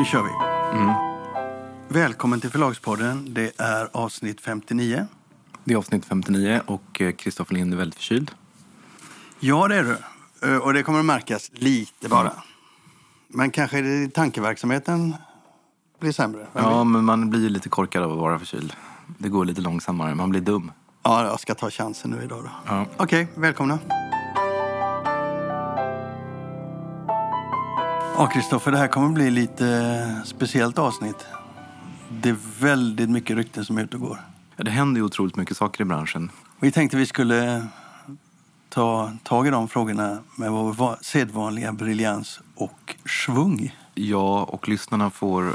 Nu kör vi. Välkommen till Förlagspodden. Det är avsnitt 59. Det är avsnitt 59 och eh, Kristoffer Lind är väldigt förkyld. Ja, det är du. Eh, Och det kommer att märkas lite bara. Men kanske det tankeverksamheten blir sämre. Ja, men man blir ju lite korkad av att vara förkyld. Det går lite långsammare, man blir dum. ja, jag ska ta chansen nu idag då. Ja. Okej, välkomna. Ja, Kristoffer, det här kommer bli lite speciellt avsnitt. Det är väldigt mycket rykten som är ute och går. Ja, Det händer ju otroligt mycket saker i branschen. Vi tänkte vi skulle ta tag i de frågorna med vår va- sedvanliga briljans och svung. Jag och lyssnarna får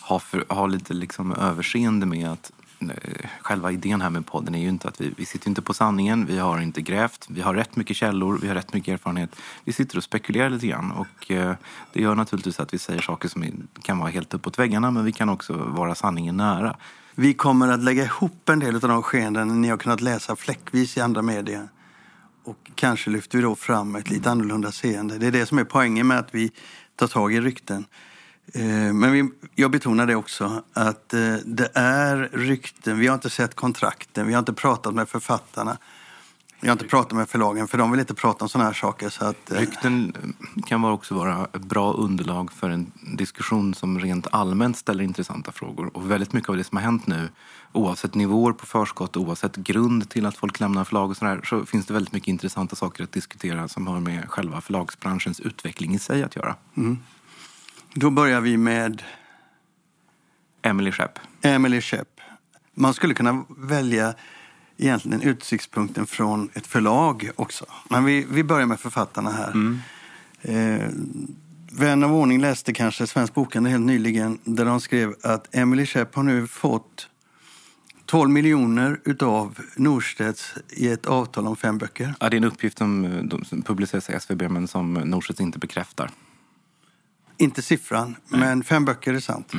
ha, för, ha lite liksom överseende med att Eh, själva idén här med podden är ju inte att vi, vi sitter inte på sanningen, vi har inte grävt, vi har rätt mycket källor, vi har rätt mycket erfarenhet. Vi sitter och spekulerar lite grann och eh, det gör naturligtvis att vi säger saker som kan vara helt uppåt väggarna men vi kan också vara sanningen nära. Vi kommer att lägga ihop en del av de skeenden ni har kunnat läsa fläckvis i andra medier. Och kanske lyfter vi då fram ett lite annorlunda seende. Det är det som är poängen med att vi tar tag i rykten. Eh, Men vi, jag betonar det också, att eh, det är rykten. Vi har inte sett kontrakten, vi har inte pratat med författarna. Vi har inte pratat med förlagen, för de vill inte prata om sådana här saker. Så att, eh, Rykten kan också vara ett bra underlag för en diskussion som rent allmänt ställer intressanta frågor. Och väldigt mycket av det som har hänt nu, oavsett nivåer på förskott, oavsett grund till att folk lämnar förlag och sådär, så finns det väldigt mycket intressanta saker att diskutera som har med själva förlagsbranschens utveckling i sig att göra. Då börjar vi med Emily Schepp. Emily Schepp. Man skulle kunna välja egentligen utsiktspunkten från ett förlag också. Men vi, vi börjar med författarna här. Eh, Vän av ordning läste kanske Svensk Bokhandel helt nyligen där de skrev att Emily Schepp har nu fått 12 miljoner utav Norstedts i ett avtal om fem böcker. Ja, det är en uppgift som, eh, som publiceras i SVB men som Norstedts inte bekräftar. Inte siffran, men fem böcker är sant.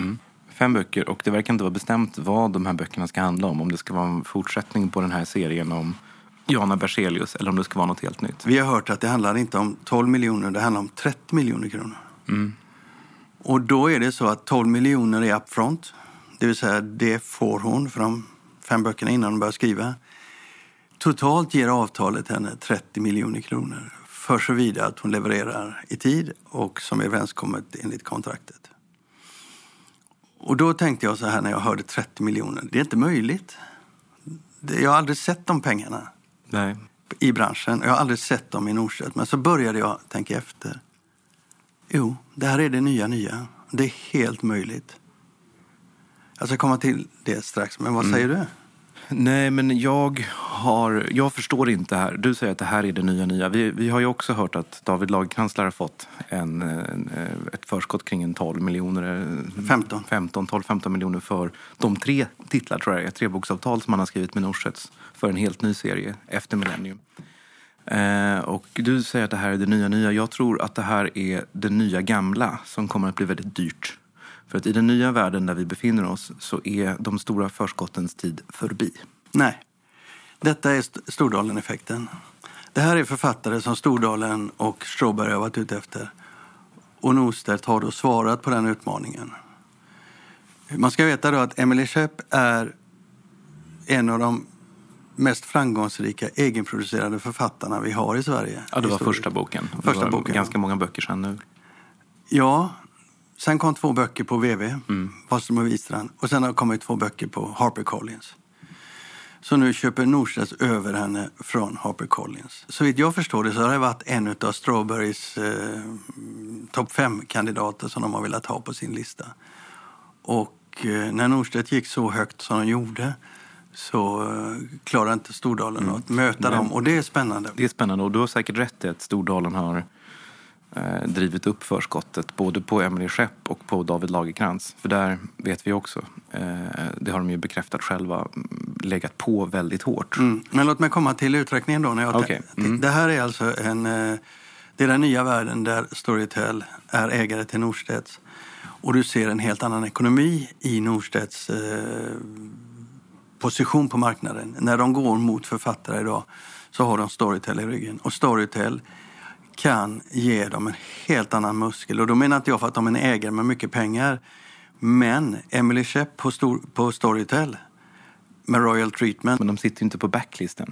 Fem böcker och det verkar inte vara bestämt vad de här böckerna ska handla om. Om det ska vara en fortsättning på den här serien om Johanna Berzelius eller om det ska vara något helt nytt. Vi har hört att det handlar inte om 12 miljoner, det handlar om 30 miljoner kronor. Och då är det så att 12 miljoner är upfront. Det vill säga, det får hon för de fem böckerna innan hon börjar skriva. Totalt ger avtalet henne 30 miljoner kronor för så vidare att hon levererar i tid och som är överenskommet enligt kontraktet. Och då tänkte jag så här när jag hörde 30 miljoner, det är inte möjligt. Jag har aldrig sett de pengarna Nej. i branschen. Jag har aldrig sett dem i Norstedt. Men så började jag tänka efter. Jo, det här är det nya nya. Det är helt möjligt. Jag ska komma till det strax, men vad säger du? Nej, men jag, har, jag förstår inte här. Du säger att det här är det nya nya. Vi, vi har ju också hört att David Lagercrantz lär ha fått en, en, ett förskott kring en 12 miljoner. eh, 15. 15, 12-15 miljoner för de tre titlar, tror jag är, treboksavtal som han har skrivit med Norstedts för en helt ny serie efter Millennium. Eh, och du säger att det här är det nya nya. Jag tror att det här är det nya gamla som kommer att bli väldigt dyrt. För att i den nya världen där vi befinner oss så är de stora förskottens tid förbi. Nej, detta är St- Stordalen-effekten. Det här är författare som Stordalen och Strawberry har varit ute efter. Och Norstedt har då svarat på den utmaningen. Man ska veta då att Emily Schepp är en av de mest framgångsrika egenproducerade författarna vi har i Sverige. Ja, det var Historiskt. första boken. Första boken, ganska många böcker sen nu. Ja, sen kom två böcker på VV, Mm. Wahlström och Wistrand. Och sen har det kommit två böcker på HarperCollins. Så nu köper Norstedts över henne från HarperCollins. Så vitt jag förstår det så har det varit en av Strawberrys eh, topp fem-kandidater som de har velat ha på sin lista. Och eh, när Norstedt gick så högt som de gjorde så eh, klarade inte Stordalen att möta Nej. dem. Och det är spännande. Det är spännande och du har säkert rätt i att Stordalen har drivit upp förskottet både på Emily Schepp och på David Lagercrantz. För där vet vi också, eh, det har de ju bekräftat själva, mm, legat på väldigt hårt. Mm. Men låt mig komma till uträkningen då. När jag Okej. Mm. Det här är alltså en... eh, Det är den nya världen där Storytel är ägare till Norstedts. Och du ser en helt annan ekonomi i Norstedts eh, position på marknaden. När de går mot författare idag så har de Storytel i ryggen. Och Storytel kan ge dem en helt annan muskel. Och då menar inte jag för att de är en ägare med mycket pengar. Men Emily Shepp på, stor, på Storytel med Royal Treatment. Men de sitter ju inte på backlisten.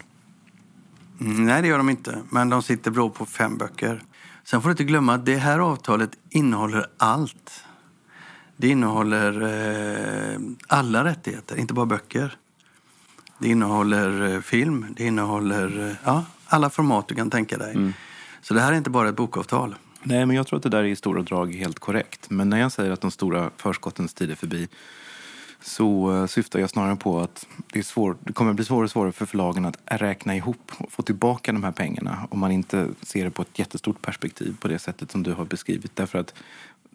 Mm, Nej, det gör de inte. Men de sitter bra på fem böcker. Sen får du inte glömma att det här avtalet innehåller allt. Det innehåller eh, alla rättigheter, inte bara böcker. Det innehåller eh, film, det innehåller eh, ja, alla format du kan tänka dig. Så det här är inte bara ett bokavtal. Nej, men jag tror att det där är i stora drag helt korrekt. Men när jag säger att de stora förskottens tid är förbi så eh, syftar jag snarare på att det, är svår, det kommer bli svårare och svårare för förlagen att räkna ihop och få tillbaka de här pengarna om man inte ser det på ett jättestort perspektiv på det sättet som du har beskrivit. Därför att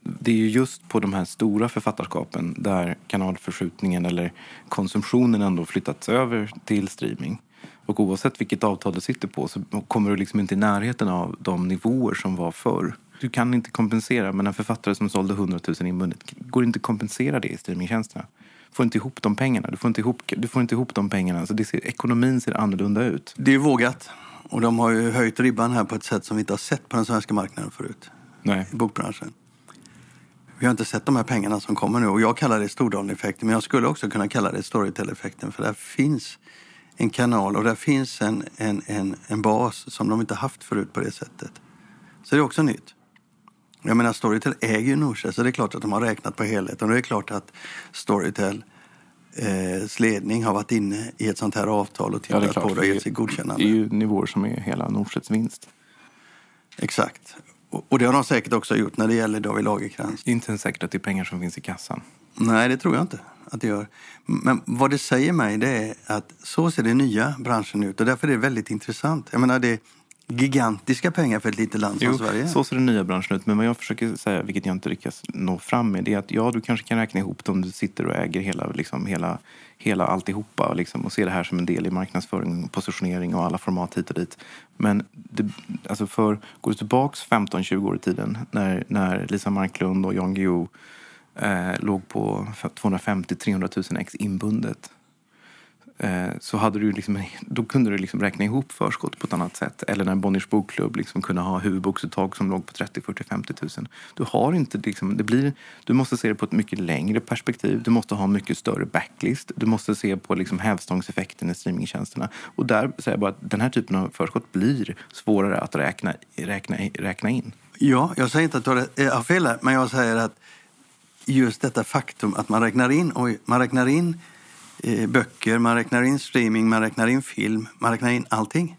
det är ju just på de här stora författarskapen där kanalförskjutningen eller konsumtionen ändå flyttats över till streaming. Och oavsett vilket avtal du sitter på så kommer du liksom inte i närheten av de nivåer som var förr. Du kan inte kompensera, men en författare som sålde 100 000 inbundet går inte att kompensera det i streamingtjänsterna. Du får inte ihop de pengarna. Du får inte ihop, du får inte ihop de pengarna. Så det ser, ekonomin ser annorlunda ut. Det är vågat. Och de har ju höjt ribban här på ett sätt som vi inte har sett på den svenska marknaden förut. Nej. I bokbranschen. Vi har inte sett de här pengarna som kommer nu. Och jag kallar det Stordalen-effekten. Men jag skulle också kunna kalla det Storytel-effekten. För där finns en kanal och där finns en, en, en, en bas som de inte haft förut på det sättet. Så det är också nytt. Jag menar, Storytel äger ju Norstedts så det är klart att de har räknat på helheten. Och det är klart att Storytel eh, ledning har varit inne i ett sånt här avtal och Ja, det tittat på det och gett sitt är, godkännande. det är ju nivåer som är hela Norstedts vinst. Exakt. Och, och det har de säkert också gjort när det gäller David Lagercrantz. Det är inte ens säkert att det är pengar som finns i kassan. Nej, det tror jag inte att det gör. Men vad det säger mig det är att så ser den nya branschen ut och därför är det väldigt intressant. Jag menar, det är gigantiska pengar för ett litet land som Jo, Sverige. så ser den nya branschen ut. Men vad jag försöker säga, vilket jag inte lyckas nå fram med, det är att ja, du kanske kan räkna ihop det om du sitter och äger hela, liksom, hela, hela alltihopa liksom, och ser det här som en del i marknadsföring, positionering och alla format hit och dit. Men det, alltså för, går du tillbaks 15-20 år i tiden när, när Lisa Marklund och Jan Guillou eh, låg på 250-300 000 ex inbundet eh, så hade du liksom, då kunde du liksom räkna ihop förskott på ett annat sätt. Eller när Bonniers bokklubb liksom kunde ha huvudboksuttag som låg på 30, 40, 50 000. Du har inte liksom, det blir, du måste se det på ett mycket längre perspektiv. Du måste ha en mycket större backlist. Du måste se på liksom hävstångseffekten i streamingtjänsterna. Och där säger jag bara att den här typen av förskott blir svårare att räkna, räkna, räkna in. Ja, jag säger inte att du har har fel här, men jag säger att just detta faktum att man räknar in, oj, man räknar in eh, böcker, man räknar in streaming, man räknar in film, man räknar in allting.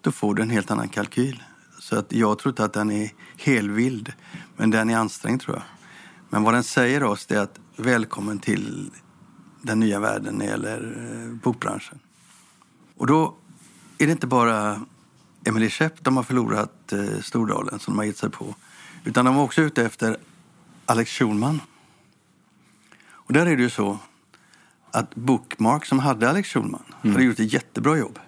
Då får du en helt annan kalkyl. Så att jag tror inte att den är helvild, men den är ansträngd tror jag. Men vad den säger oss är att välkommen till den nya världen när det gäller eh, bokbranschen. Och då är det inte bara Emily Schepp de har förlorat eh, Stordalen som de har gett sig på. Utan de var också ute efter Alex Schulman. Och där är det ju så att Bookmark som hade Alex Schulman hade gjort ett jättebra jobb.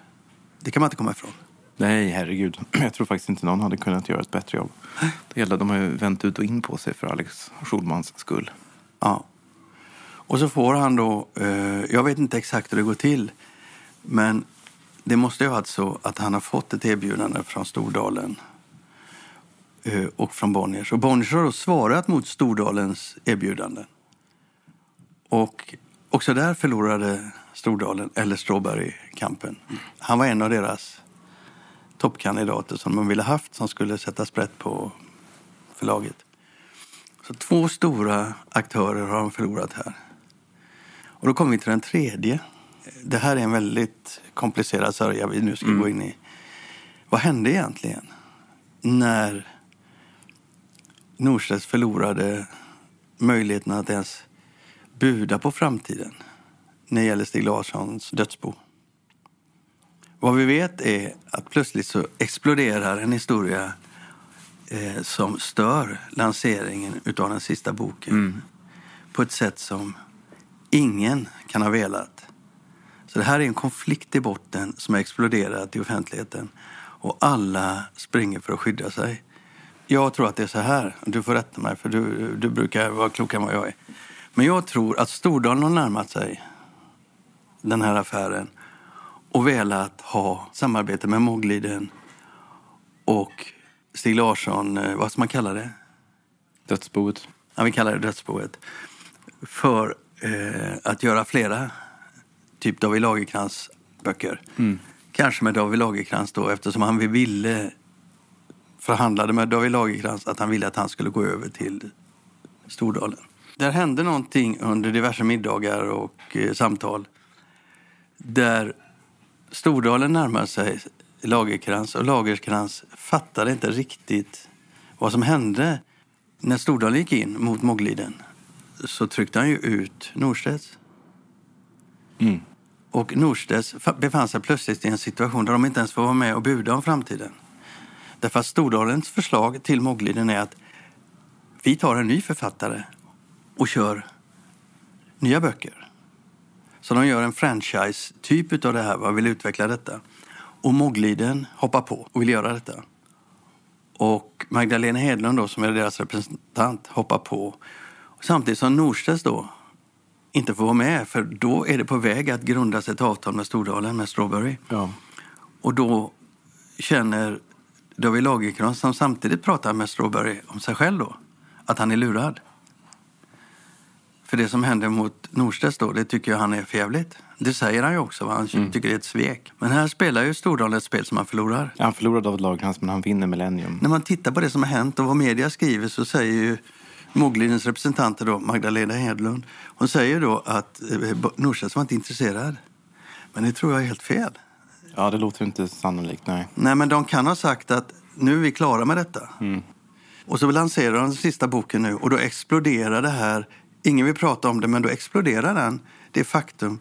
Det kan man inte komma ifrån. Nej, herregud. Jag tror faktiskt inte någon hade kunnat göra ett bättre jobb. Det hela, de har ju vänt ut och in på sig för Alex Schulmans skull. Ja. Och så får han då, eh, jag vet inte exakt hur det går till, men det måste ju ha varit så att han har fått ett erbjudande från Stordalen och från Bonniers. Och Bonniers har då svarat mot Stordalens erbjudande. Och också där förlorade Stordalen, eller Strawberry, kampen. Han var en av deras toppkandidater som de ville haft som skulle sätta sprätt på förlaget. Så två stora aktörer har de förlorat här. Och då kommer vi till den tredje. Det här är en väldigt komplicerad sörja vi nu ska gå in i. Vad hände egentligen när Norstedts förlorade möjligheten att ens buda på framtiden när det gäller Stig Larssons dödsbo? Vad vi vet är att plötsligt så exploderar en historia eh, som stör lanseringen av den sista boken på ett sätt som ingen kan ha velat. Så det här är en konflikt i botten som har exploderat i offentligheten och alla springer för att skydda sig. Jag tror att det är så här, du får rätta mig för du, du brukar vara klokare än vad jag är. Men jag tror att Stordalen har närmat sig den här affären och velat ha samarbete med Mogliden och Stig Larsson, eh, vad ska man kalla det? Dödsboet. Ja, vi kallar det dödsboet. För eh, att göra flera, typ David Lagercrantz böcker. Kanske med David Lagercrantz då, eftersom han ville förhandlade med David Lagercrantz att han ville att han skulle gå över till Stordalen. Där hände någonting under diverse middagar och eh, samtal där Stordalen närmade sig Lagerkrans och Lagerkrans fattade inte riktigt vad som hände. När Stordalen gick in mot Mogliden så tryckte han ju ut Norstedts. Mm. Och Norstedts fa- befann sig plötsligt i en situation där de inte ens får vara med och buda om framtiden. Därför att Stordalens förslag till Mogliden är att vi tar en ny författare och kör nya böcker. Så de gör en franchise-typ av det här, vad vill utveckla detta. Och Mogliden hoppar på och vill göra detta. Och Magdalena Hedlund då, som är deras representant, hoppar på. Samtidigt som Norstedts då inte får vara med, för då är det på väg att grundas ett avtal med Stordalen, med Strawberry. Ja. Och då känner David Lagercrantz, som samtidigt pratar med Strawberry om sig själv då, att han är lurad. För det som händer mot Norstedts då, det tycker jag han är förjävligt. Det säger han ju också, va? han tycker det är ett svek. Men här spelar ju Stordalen ett spel som han förlorar. Han förlorade David Lagercrantz, men han vinner Millennium. När man tittar på det som har hänt och vad media skriver så säger ju Moglidens representanter då, Magdalena Hedlund, hon säger då att eh, Norstedts var inte intresserad. Men det tror jag är helt fel. Ja, det låter inte sannolikt, nej. Nej, men de kan ha sagt att nu är vi klara med detta. Och så lanserar de den sista boken nu och då exploderar det här. Ingen vill prata om det, men då exploderar den. Det faktum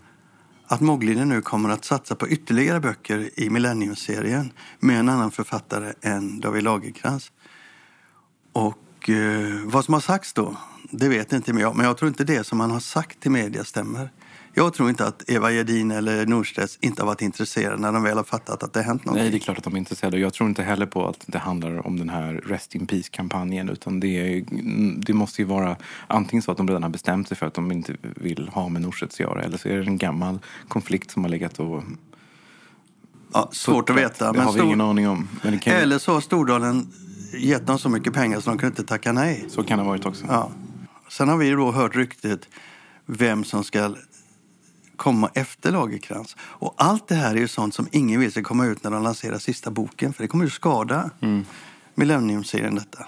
att Mogliden nu kommer att satsa på ytterligare böcker i Millennium-serien med en annan författare än David Lagercrantz. Och eh, vad som har sagts då, det vet inte jag. Men jag tror inte det som man har sagt till media stämmer. Jag tror inte att Eva Gedin eller Norstedts inte har varit intresserade när de väl har fattat att det har hänt någonting. Nej, det är klart att de är intresserade. Jag tror inte heller på att det handlar om den här Rest in Peace-kampanjen. Utan det, är, det måste ju vara antingen så att de redan har bestämt sig för att de inte vill ha med Norstedts att göra. Eller så är det en gammal konflikt som har legat och... Ja, svårt att veta. Det har vi ingen aning om. Men kan, Eller så har Stordalen gett dem så mycket pengar så de kunde inte tacka nej. Så kan det ha varit också. Ja. Sen har vi då hört ryktet vem som ska komma efter Lagerkrans. Och allt det här är ju sånt som ingen vill ska komma ut när de lanserar sista boken. För det kommer ju skada Mm. Millennium-serien detta.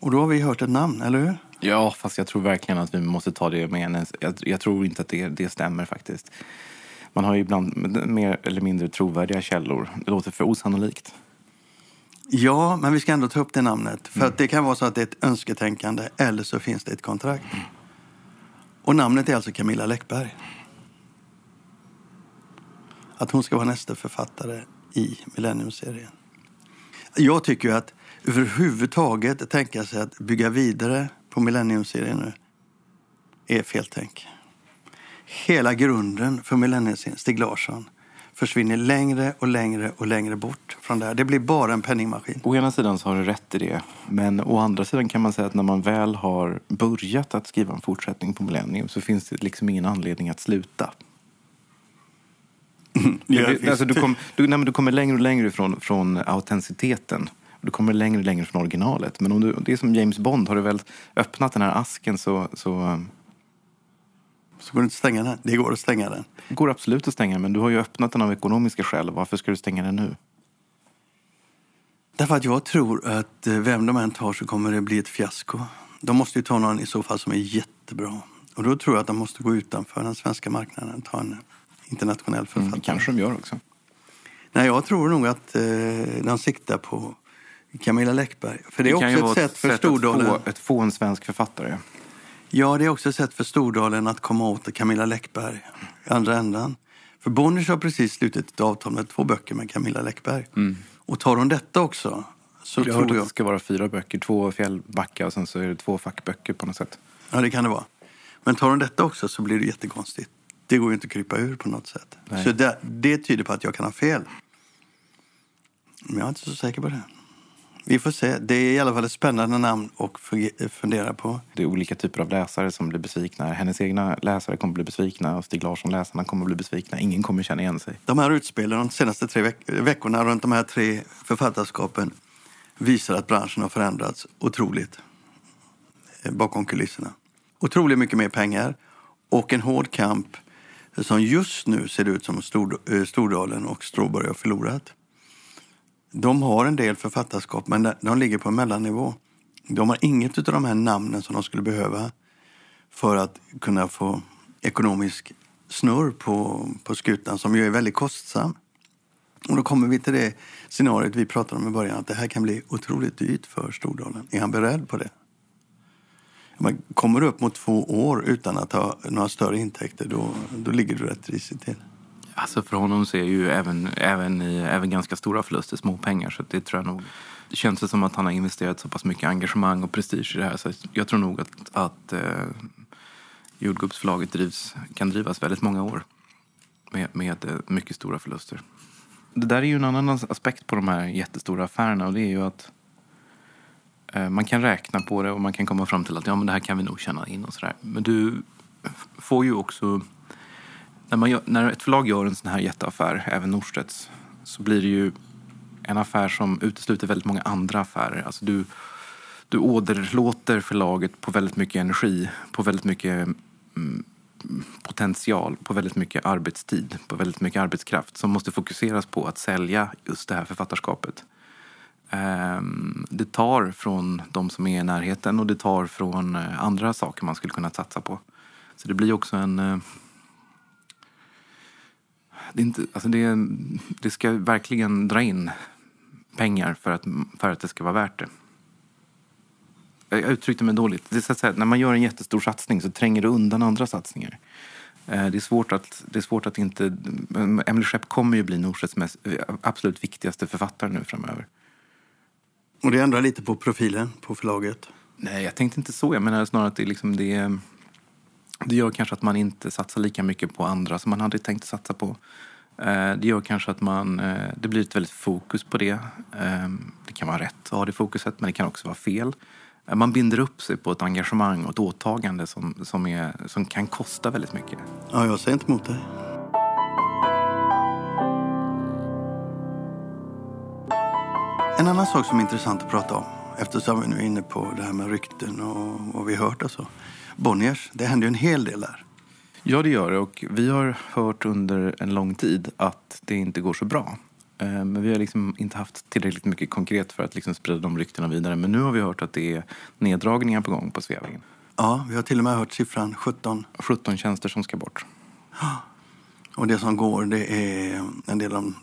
Och då har vi hört ett namn, eller hur? Ja, fast jag tror verkligen att vi måste ta det med en... Jag, jag tror inte att det, det stämmer faktiskt. Man har ju ibland mer eller mindre trovärdiga källor. Det låter för osannolikt. Ja, men vi ska ändå ta upp det namnet. För att det kan vara så att det är ett önsketänkande eller så finns det ett kontrakt. Och namnet är alltså Camilla Läckberg. Att hon ska vara nästa författare i Millennium-serien. Jag tycker ju att överhuvudtaget tänka sig att bygga vidare på Millennium-serien nu är feltänk. Hela grunden för Millennium-serien, Stig Larsson, försvinner längre och längre och längre bort från det här. Det blir bara en penningmaskin. Å ena sidan så har du rätt i det. Men å andra sidan kan man säga att när man väl har börjat att skriva en fortsättning på Millennium så finns det liksom ingen anledning att sluta. Ja, visst. alltså, du, kom, du, nej, du kommer längre och längre från, från autenticiteten. Du kommer längre och längre från originalet. Men om du, det är som James Bond. Har du väl öppnat den här asken så, så Så går det inte att stänga den. Det går att stänga den. går det absolut att stänga. Men du har ju öppnat den av ekonomiska skäl. Varför ska du stänga den nu? Därför att jag tror att eh, vem de än tar så kommer det bli ett fiasko. De måste ju ta någon i så fall som är jättebra. Och då tror jag att de måste gå utanför den svenska marknaden. Ta en internationell författare. Mm, kanske de gör också. Nej, jag tror nog att eh, de siktar på Camilla Läckberg. För det är kan ju också vara ett sätt för Stordalen. Att få, att få en svensk författare. Ja, det är också ett sätt för Stordalen att komma åt Camilla Läckberg i andra ändan. För Bonniers har precis slutit ett avtal med två böcker med Camilla Läckberg. Och tar hon detta också så Jag tror att jag... det ska vara fyra böcker. Två fjällbacka och sen så är det två fackböcker på något sätt. Ja, det kan det vara. Men tar hon detta också så blir det jättekonstigt. Det går ju inte att krypa ur på något sätt. Nej. Så det, det tyder på att jag kan ha fel. Men jag är inte så säker på det. Vi får se. Det är i alla fall ett spännande namn att fundera på. Det är olika typer av läsare som blir besvikna. Hennes egna läsare kommer bli besvikna och Stig Larsson-läsarna kommer bli besvikna. Ingen kommer känna igen sig. De här utspelen de senaste tre veck veckorna runt de här tre författarskapen visar att branschen har förändrats otroligt eh, bakom kulisserna. Otroligt mycket mer pengar och en hård kamp som just nu ser ut som eh, Stordalen och Stråborg har förlorat. De har en del författarskap, men de ligger på en mellannivå. De har inget av de här namnen som de skulle behöva för att kunna få ekonomisk snurr på, på skutan, som ju är väldigt kostsam. Och då kommer vi till det scenariot vi pratade om i början, att det här kan bli otroligt dyrt för Stordalen. Är han beredd på det? Man kommer du upp mot två år utan att ha några större intäkter, då, då ligger du rätt risigt till. Alltså för honom är ju även, även, även ganska stora förluster små pengar. Så det tror jag nog. Det känns som att han har investerat så pass mycket engagemang och prestige i det här. Så jag tror nog att, att eh, jordgubbsförlaget drivs, kan drivas väldigt många år med, med eh, mycket stora förluster. Det där är ju en annan aspekt på de här jättestora affärerna och det är ju att eh, man kan räkna på det och man kan komma fram till att ja, men det här kan vi nog känna in och sådär. Men du får ju också när, man gör, när ett förlag gör en sån här jätteaffär, även Norstedts, så blir det ju en affär som utesluter väldigt många andra affärer. Alltså du, du åderlåter förlaget på väldigt mycket energi, på väldigt mycket mm, potential, på väldigt mycket arbetstid, på väldigt mycket arbetskraft som måste fokuseras på att sälja just det här författarskapet. Ehm, det tar från de som är i närheten och det tar från eh, andra saker man skulle kunna satsa på. Så det blir också en eh, det, är inte, alltså det, det ska verkligen dra in pengar för att, för att det ska vara värt det. Jag uttryckte mig dåligt. Det är så att säga, när man gör en jättestor satsning så tränger det undan andra satsningar. Eh, det är svårt att, det är svårt att inte... Emily Skepp kommer ju bli Norstedts mest, absolut viktigaste författare nu framöver. Och det ändrar lite på profilen på förlaget? Nej, jag tänkte inte så. Jag menar snarare att det, liksom det, det gör kanske att man inte satsar lika mycket på andra som man hade tänkt satsa på. Eh, det gör kanske att man, eh, det blir ett väldigt fokus på det. Ehm, det kan vara rätt att ha det fokuset, men det kan också vara fel. Eh, man binder upp sig på ett engagemang och ett åtagande som, som, är, som kan kosta väldigt mycket. Ja, jag säger inte emot dig. En annan sak som är intressant att prata om, eftersom vi nu är inne på det här med rykten och vad vi hört och så. Alltså. Bonniers, det händer ju en hel del där. Ja, det gör det. Och vi har hört under en lång tid att det inte går så bra. Eh, men vi har liksom inte haft tillräckligt mycket konkret för att liksom sprida de ryktena vidare. Men nu har vi hört att det är neddragningar på gång på Sveavägen. Ja, vi har till och med hört siffran 17. 17 tjänster som ska bort. Och det som går, det är en del av de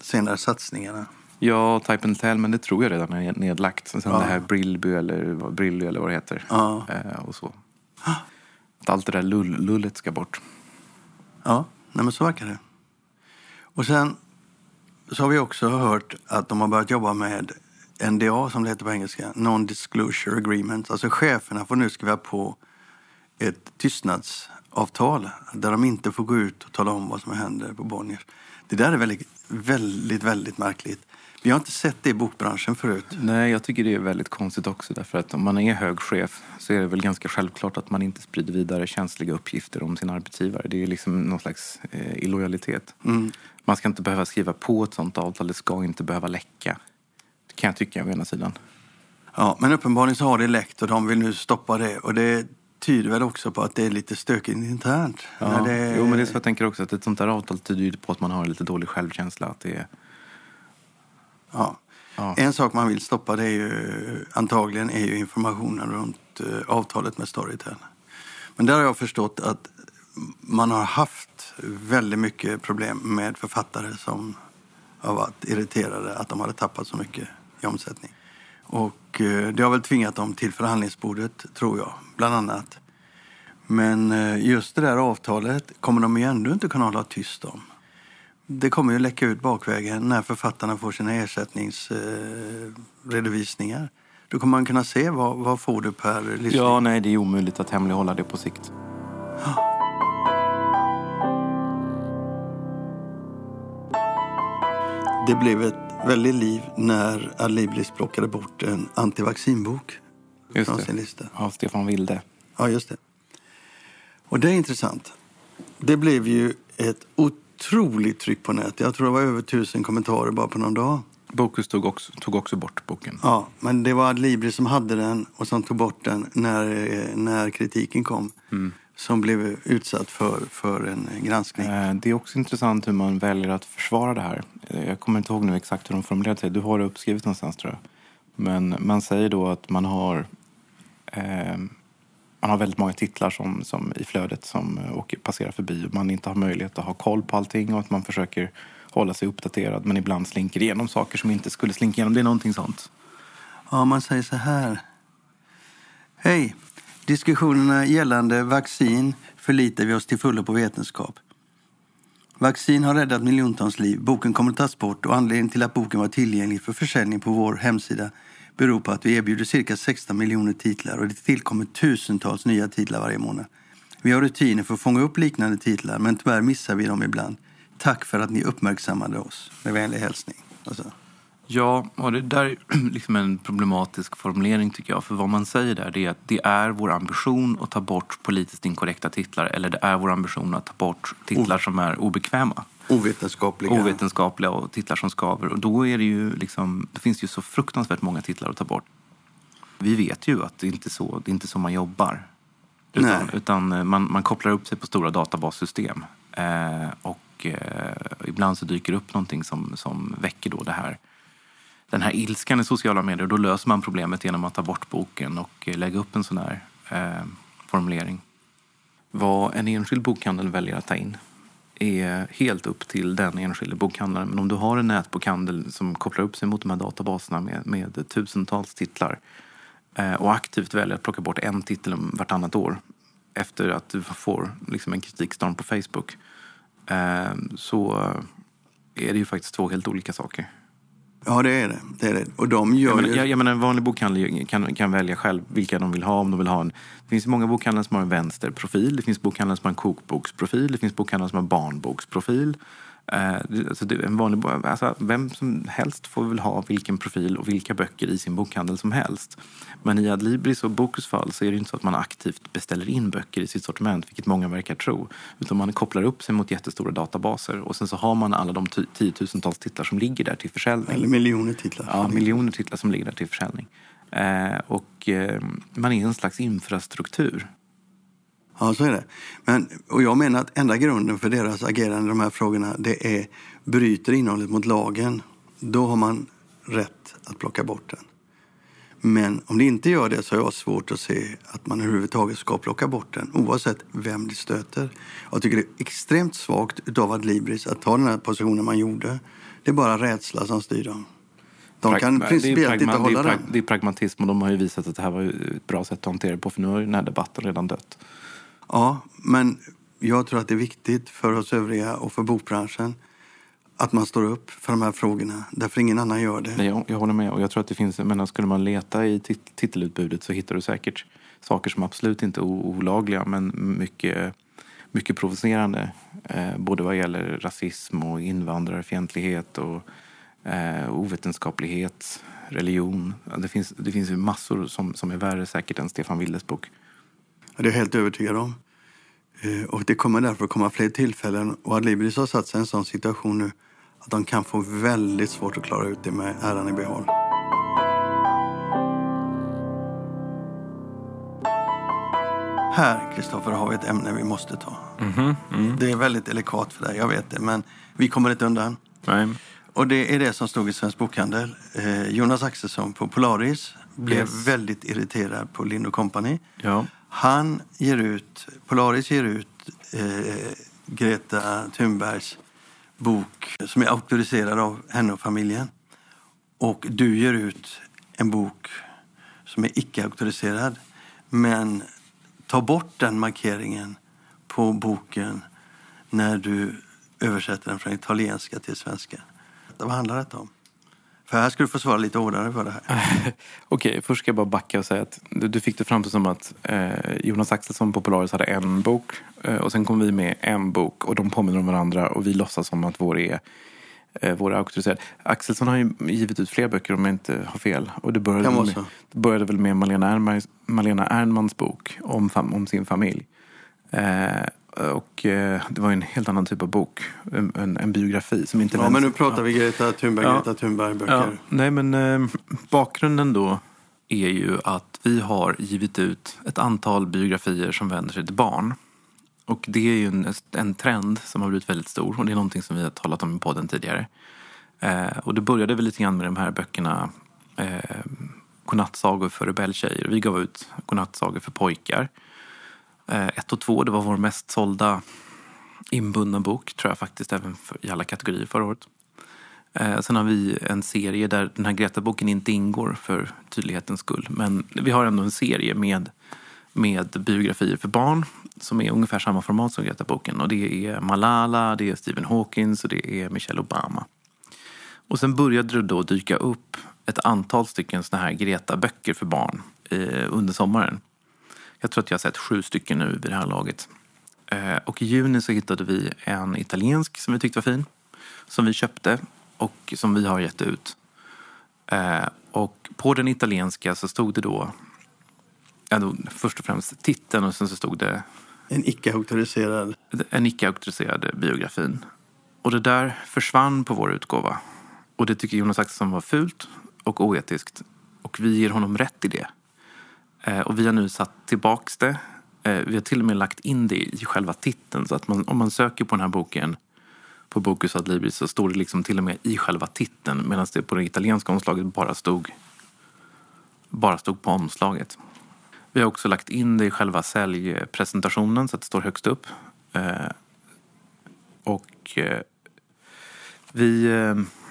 senare satsningarna. Ja, Type and Tell, men det tror jag redan är nedlagt. Sen ja. det här Brillby eller, Brilly eller vad det heter. Ja. Eh, och så. Att allt det där lull, lullet ska bort. Ja, nej men så verkar det. Och sen så har vi också hört att de har börjat jobba med NDA som det heter på engelska, Non-Disclosure Agreement. Alltså cheferna får nu skriva på ett tystnadsavtal där de inte får gå ut och tala om vad som händer på Bonniers. Det där är väldigt, väldigt, väldigt märkligt. Vi har inte sett det i bokbranschen förut. Nej, jag tycker det är väldigt konstigt också. Därför att om man är hög chef så är det väl ganska självklart att man inte sprider vidare känsliga uppgifter om sin arbetsgivare. Det är liksom någon slags eh, illojalitet. Mm. Man ska inte behöva skriva på ett sånt avtal. Det ska inte behöva läcka. Det kan jag tycka å ena sidan. Ja, men uppenbarligen så har det läckt och de vill nu stoppa det. Och det tyder väl också på att det är lite stökigt internt. Ja, det... Jo, men det är så jag tänker också. Att ett sånt där avtal tyder ju på att man har lite dålig självkänsla. Att det är Ja. ja. En sak man vill stoppa det är ju antagligen är ju informationen runt uh, avtalet med Storytel. Men där har jag förstått att man har haft väldigt mycket problem med författare som har varit irriterade att de hade tappat så mycket i omsättning. Och uh, det har väl tvingat dem till förhandlingsbordet, tror jag, bland annat. Men uh, just det där avtalet kommer de ju ändå inte kunna hålla tyst om det kommer ju läcka ut bakvägen när författarna får sina ersättningsredovisningar. Då kommer man kunna se vad, vad får du per lyssning. Ja, nej, det är omöjligt att hemlighålla det på sikt. Det blev ett väldigt liv när Adlibris plockade bort en antivaccinbok Just från det. sin lista. Av Stefan Wilde. Ja, just det. Och det är intressant. Det blev ju ett otroligt tryck på nätet. Jag tror det var över tusen kommentarer bara på någon dag. Bokus tog också, tog också bort boken. Ja, men det var Adlibris som hade den och som tog bort den när, när kritiken kom. Som blev utsatt för, för en granskning. Eh, Det är också intressant hur man väljer att försvara det här. Eh, Jag kommer inte ihåg nu exakt hur de formulerade sig. Du har det uppskrivet någonstans tror jag. Men man säger då att man har eh, man har väldigt många titlar som, som i flödet som eh, åker, passerar förbi och man inte har möjlighet att ha koll på allting och att man försöker hålla sig uppdaterad men ibland slinker igenom saker som inte skulle slinka igenom. Det är någonting sånt. Ja, man säger så här. Hej! Diskussionerna gällande vaccin förlitar vi oss till fullo på vetenskap. Vaccin har räddat miljontals liv. Boken kommer att tas bort och anledningen till att boken var tillgänglig för försäljning på vår hemsida beror på att vi erbjuder cirka 16 miljoner titlar och det tillkommer tusentals nya titlar varje månad. Vi har rutiner för att fånga upp liknande titlar men tyvärr missar vi dem ibland. Tack för att ni uppmärksammade oss. Med vänlig hälsning. Alltså. Ja, och det där är liksom en problematisk formulering tycker jag. För vad man säger där är att det är vår ambition att ta bort politiskt inkorrekta titlar eller det är vår ambition att ta bort titlar som är obekväma. Ovetenskapliga. Ovetenskapliga och titlar som skaver. Och då är det ju liksom, det finns ju så fruktansvärt många titlar att ta bort. Vi vet ju att det inte är så, det är inte så man jobbar. Utan, Nej. utan eh, man, man kopplar upp sig på stora databassystem. Eh, och eh, ibland så dyker det upp någonting som, som väcker då det här den här ilskan i sociala medier. Då löser man problemet genom att ta bort boken och eh, lägga upp en sån här eh, formulering. Vad en enskild bokhandel väljer att ta in är helt upp till den enskilde bokhandlaren. Men om du har en nätbokhandel som kopplar upp sig mot de här databaserna med, med tusentals titlar eh, och aktivt väljer att plocka bort en titel vartannat år efter att du får liksom en kritikstorm på Facebook eh, så är det ju faktiskt två helt olika saker. Ja, det är det. det, är det. Och de gör Jag ju... jag, jag menar, en vanlig bokhandel kan, kan välja själv vilka de vill ha. Om de vill ha en, det finns många bokhandlare som har en vänsterprofil. Det finns bokhandlare som har en kokboksprofil. Det finns bokhandlare som har barnboksprofil. Eh, det- alltså en vanlig, alltså vem som helst får väl ha vilken profil och vilka böcker i sin bokhandel som helst. Men i Adlibris och Bokus fall så är det inte så att man aktivt beställer in böcker i sitt sortiment, vilket många verkar tro. Utan man kopplar upp sig mot jättestora databaser och sen så har man alla de ti- tiotusentals titlar som ligger där till försäljning. Eller miljoner titlar. Ja, miljoner titlar som ligger där till försäljning. Eh, och eh, man är en slags infrastruktur. Ja, så är det. Men, och jag menar att enda grunden för deras agerande i de här frågorna det är bryter innehållet mot lagen. Då har man rätt att plocka bort den. Men om det inte gör det så har jag svårt att se att man överhuvudtaget ska plocka bort den oavsett vem det stöter. Jag tycker det är extremt svagt av Adlibris att ta den här positionen man gjorde. Det är bara rädsla som styr dem. De kan Prag- principiellt inte hålla det är, den. det är pragmatism och de har ju visat att det här var ett bra sätt att hantera det på för nu har ju den här debatten redan dött. Ja, men jag tror att det är viktigt för oss övriga och för bokbranschen att man står upp för de här frågorna. Därför ingen annan gör det. Nej, jag, jag håller med och jag tror att det finns, men skulle man leta i tit- titelutbudet så hittar du säkert saker som absolut inte är olagliga men mycket, mycket provocerande. Eh, både vad gäller rasism och invandrarfientlighet och eh, ovetenskaplighet, religion. Det finns, det finns ju massor som, som är värre säkert än Stefan Wildes bok. Det är jag helt övertygad om. Eh, Och det kommer därför komma fler tillfällen. Och Adlibris har satt sig i en sån situation nu att de kan få väldigt svårt att klara ut det med äran i behåll. Här, Kristoffer, har vi ett ämne vi måste ta. Det är väldigt delikat för dig, jag vet det. Men vi kommer inte undan. Nej. Och det är det som stod i Svensk Bokhandel. Eh, Jonas Axelsson på Polaris blev Yes. väldigt irriterad på Lind Company. Ja. Han ger ut, Polaris ger ut eh, Greta Thunbergs bok som är auktoriserad av henne och familjen. Och du ger ut en bok som är icke-auktoriserad. Men ta bort den markeringen på boken när du översätter den från italienska till svenska. Vad handlar detta om? För här ska du få svara lite hårdare för det här. Okej, först ska jag bara backa och säga att du, du fick det fram som att eh, Jonas Axelsson på Polaris hade en bok eh, och sen kom vi med en bok och de påminner om varandra och vi låtsas som att vår är eh, våra auktoriserade. Axelsson har ju givit ut fler böcker om jag inte har fel. Och det började, med, det började väl med Malena, Ernmans, Malena Ernmans bok om, fam, om sin familj. Eh, och eh, det var en helt annan typ av bok. En, en, en biografi som inte Ja, men nu pratar vi Greta Thunberg, Ja. Greta Thunberg-böcker. Ja, nej men eh, bakgrunden då är ju att vi har givit ut ett antal biografier som vänder sig till barn. Och det är ju en, en trend som har blivit väldigt stor och det är någonting som vi har talat om i podden tidigare. Eh, och det började väl lite grann med de här böckerna eh, Godnattsagor för rebelltjejer. Vi gav ut Godnattsagor för pojkar. Eh, ett och två, det var vår mest sålda inbundna bok, tror jag faktiskt, även för, i alla kategorier förra året. Eh, sen har vi en serie där den här Greta-boken inte ingår för tydlighetens skull. Men vi har ändå en serie med, med biografier för barn som är ungefär samma format som Greta-boken. Och det är Malala, det är Stephen Hawkins och det är Michelle Obama. Och sen började det då dyka upp ett antal stycken såna här Greta-böcker för barn eh, under sommaren. Jag tror att jag har sett sju stycken nu vid det här laget. Eh, och i juni så hittade vi en italiensk som vi tyckte var fin. Som vi köpte och som vi har gett ut. Eh, och på den italienska så stod det då, ja, då först och främst titeln och sen så stod det En icke-auktoriserad. en icke-auktoriserad biografin. Och det där försvann på vår utgåva. Och det tycker Jonas Axelsson var fult och oetiskt. Och vi ger honom rätt i det. Eh, och vi har nu satt tillbaks det. Eh, vi har till och med lagt in det i själva titeln. Så att man, om man söker på den här boken på Bokus ad Libris så står det liksom till och med i själva titeln. Medan det på det italienska omslaget bara stod, bara stod på omslaget. Vi har också lagt in det i själva säljpresentationen så att det står högst upp. Eh, och eh, vi... Eh,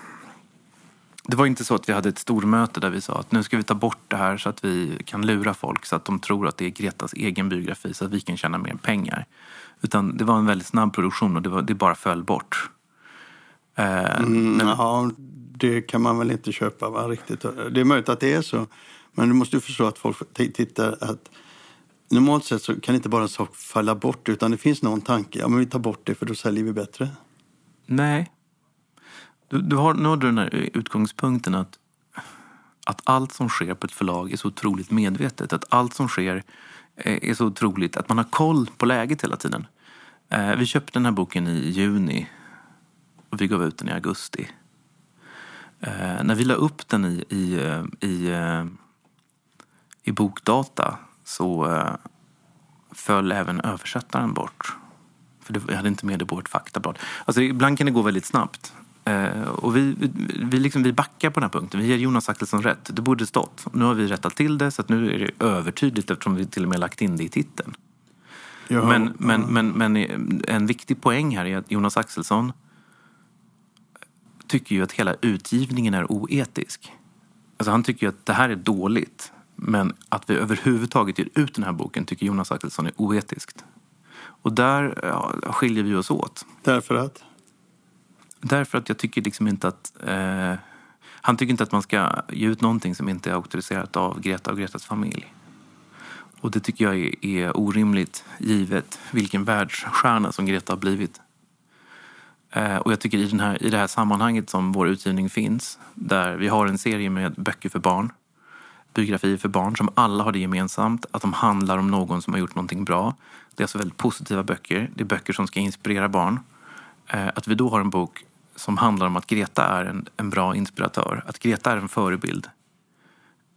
det var inte så att vi hade ett stormöte där vi sa att nu ska vi ta bort det här så att vi kan lura folk så att de tror att det är Gretas egen biografi så att vi kan tjäna mer pengar. Utan det var en väldigt snabb produktion och det, var, det bara föll bort. Eh, Mm, ja, det kan man väl inte köpa va, riktigt. Det är möjligt att det är så. Men du måste ju förstå att folk tittar att normalt sett så kan inte bara en sak falla bort utan det finns någon tanke. Ja, men vi tar bort det för då säljer vi bättre. Nej. Du, du har, nu har du den här utgångspunkten att, att allt som sker på ett förlag är så otroligt medvetet. Att allt som sker eh, är så otroligt, att man har koll på läget hela tiden. Eh, vi köpte den här boken i juni och vi gav ut den i augusti. Eh, när vi la upp den i, i, eh, i, eh, i bokdata så eh, föll även översättaren bort. För det, jag hade inte med det på vårt faktablad. Alltså, ibland kan det gå väldigt snabbt. Eh, och vi, vi, vi, liksom, vi backar på den här punkten. Vi ger Jonas Axelsson rätt. Det borde stått. Nu har vi rättat till det så att nu är det övertydligt eftersom vi till och med lagt in det i titeln. Ja, Men, men, men, men en viktig poäng här är att Jonas Axelsson tycker ju att hela utgivningen är oetisk. Alltså han tycker ju att det här är dåligt. Men att vi överhuvudtaget ger ut den här boken tycker Jonas Axelsson är oetiskt. Och där ja, skiljer vi oss åt. Därför att? Därför att jag tycker liksom inte att... Eh, han tycker inte att man ska ge ut någonting som inte är auktoriserat av Greta och Gretas familj. Och det tycker jag är, är orimligt givet vilken världsstjärna som Greta har blivit. Eh, och jag tycker i, den här, i det här sammanhanget som vår utgivning finns, där vi har en serie med böcker för barn, biografier för barn som alla har det gemensamt att de handlar om någon som har gjort någonting bra. Det är alltså väldigt positiva böcker. Det är böcker som ska inspirera barn. Eh, att vi då har en bok som handlar om att Greta är en, en bra inspiratör, att Greta är en förebild.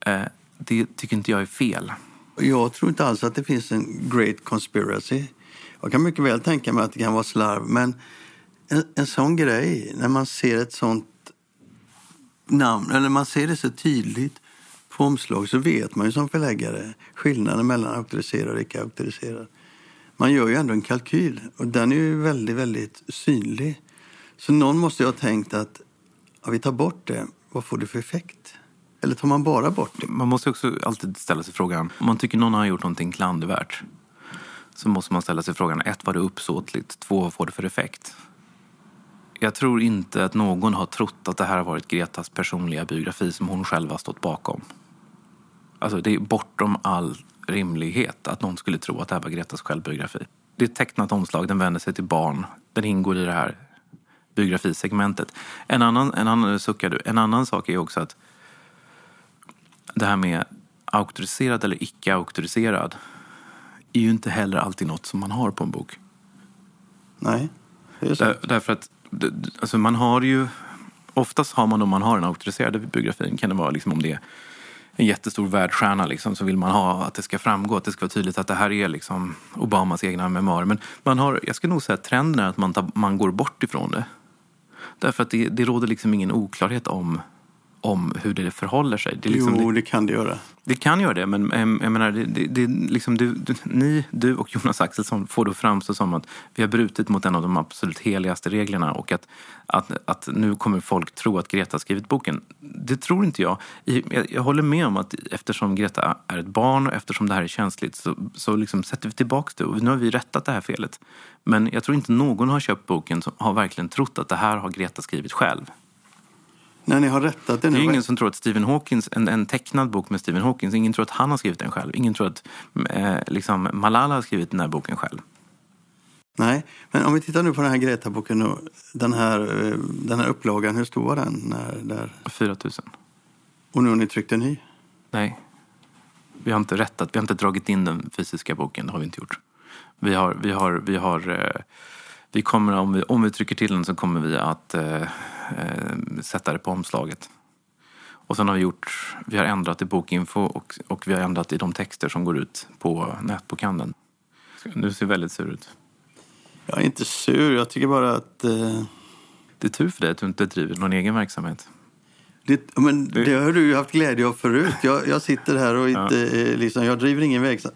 Eh, Det tycker inte jag är fel. Jag tror inte alls att det finns en great conspiracy. Jag kan mycket väl tänka mig att det kan vara slarv, men en, en sån grej, när man ser ett sånt namn, eller man ser det så tydligt på omslag så vet man ju som förläggare skillnaden mellan auktoriserad och icke auktoriserad. Man gör ju ändå en kalkyl och den är ju väldigt, väldigt synlig. Så någon måste ju ha tänkt att om vi tar bort det, vad får det för effekt? Eller tar man bara bort det? Man måste också alltid ställa sig frågan, om man tycker någon har gjort någonting klandervärt så måste man ställa sig frågan, ett, var det uppsåtligt? Två, vad får det för effekt? Jag tror inte att någon har trott att det här har varit Gretas personliga biografi som hon själv har stått bakom. Alltså det är bortom all rimlighet att någon skulle tro att det här var Gretas självbiografi. Det är ett tecknat omslag, den vänder sig till barn. Den ingår i det här biografisegmentet. En annan, en annan, suckar du, en annan sak är också att det här med auktoriserad eller icke auktoriserad är ju inte heller alltid något som man har på en bok. Nej, det är. Där, därför att alltså man har ju... Oftast har man om man har en auktoriserad biografin kan det vara liksom om det är en jättestor världsstjärna liksom, så vill man ha att det ska framgå, att det ska vara tydligt att det här är liksom Obamas egna memoarer. Men man har, jag skulle nog säga att trenden är att man, tar, man går bort ifrån det. Därför att det, det råder liksom ingen oklarhet om, om hur det förhåller sig. Det, liksom, Jo, det, det kan det göra. det kan göra det, men jag menar, det, det, liksom du, du, ni, du och Jonas Axelsson får då framstå som att vi har brutit mot en av de absolut heligaste reglerna och att, att, att nu kommer folk tro att Greta har skrivit boken. Det tror inte jag. Jag, jag håller med om att eftersom Greta är ett barn och eftersom det här är känsligt så, så liksom sätter vi tillbaka det och nu har vi rättat det här felet. Men jag tror inte någon har köpt boken som har verkligen trott att det här har Greta skrivit själv. När ni har rättat det Det nu. är ingen som tror att Stephen Hawkins, en, en tecknad bok med Stephen Hawkins, ingen tror att han har skrivit den själv. Ingen tror att eh, liksom Malala har skrivit den här boken själv. Nej, men om vi tittar nu på den här Greta-boken och den här, eh, den här upplagan, hur stor var den? När, där? 4 000. Och nu har ni tryckt en ny? Nej. Vi har inte rättat, vi har inte dragit in den fysiska boken, det har vi inte gjort. Vi har, vi har, vi har, eh, vi kommer, om vi, om vi trycker till den så kommer vi att eh, eh, sätta det på omslaget. Och sen har vi gjort, vi har ändrat i bokinfo och, och vi har ändrat i de texter som går ut på nätbokhandeln. Nu ser väldigt sur ut. Jag är inte sur, jag tycker bara att... Eh, Det är tur för dig att du inte driver någon egen verksamhet. det, men det har du ju haft glädje av förut. Jag, jag sitter här och inte, eh, liksom, jag driver ingen verksam,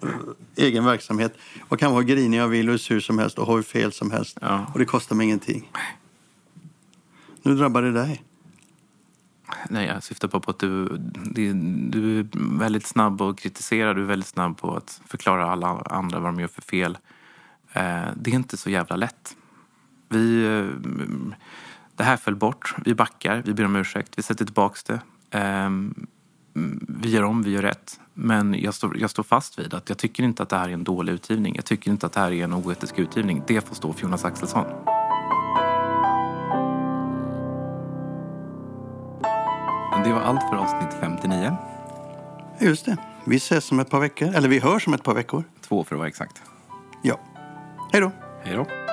egen verksamhet. Jag kan vara grinig jag vill och hur sur som helst och ha hur fel som helst. Ja. Och det kostar mig ingenting. Nu drabbar det dig. Nej, jag syftar på att du, det- du är väldigt snabb att kritisera. Du är väldigt snabb på att förklara alla andra vad de gör för fel. Eh, Det är inte så jävla lätt. Vi, eh, det här föll bort. Vi backar, vi ber om ursäkt, vi sätter tillbaka det. Eh, Vi gör om, vi gör rätt. Men jag står, jag står fast vid att jag tycker inte att det här är en dålig utgivning. Jag tycker inte att det här är en oetisk utgivning. Det får stå för Jonas Axelsson. Det var allt för avsnitt 59. Just det. Vi ses om ett par veckor. Eller vi hörs om ett par veckor. Två för att vara exakt. Ja. Hej då. Hej då.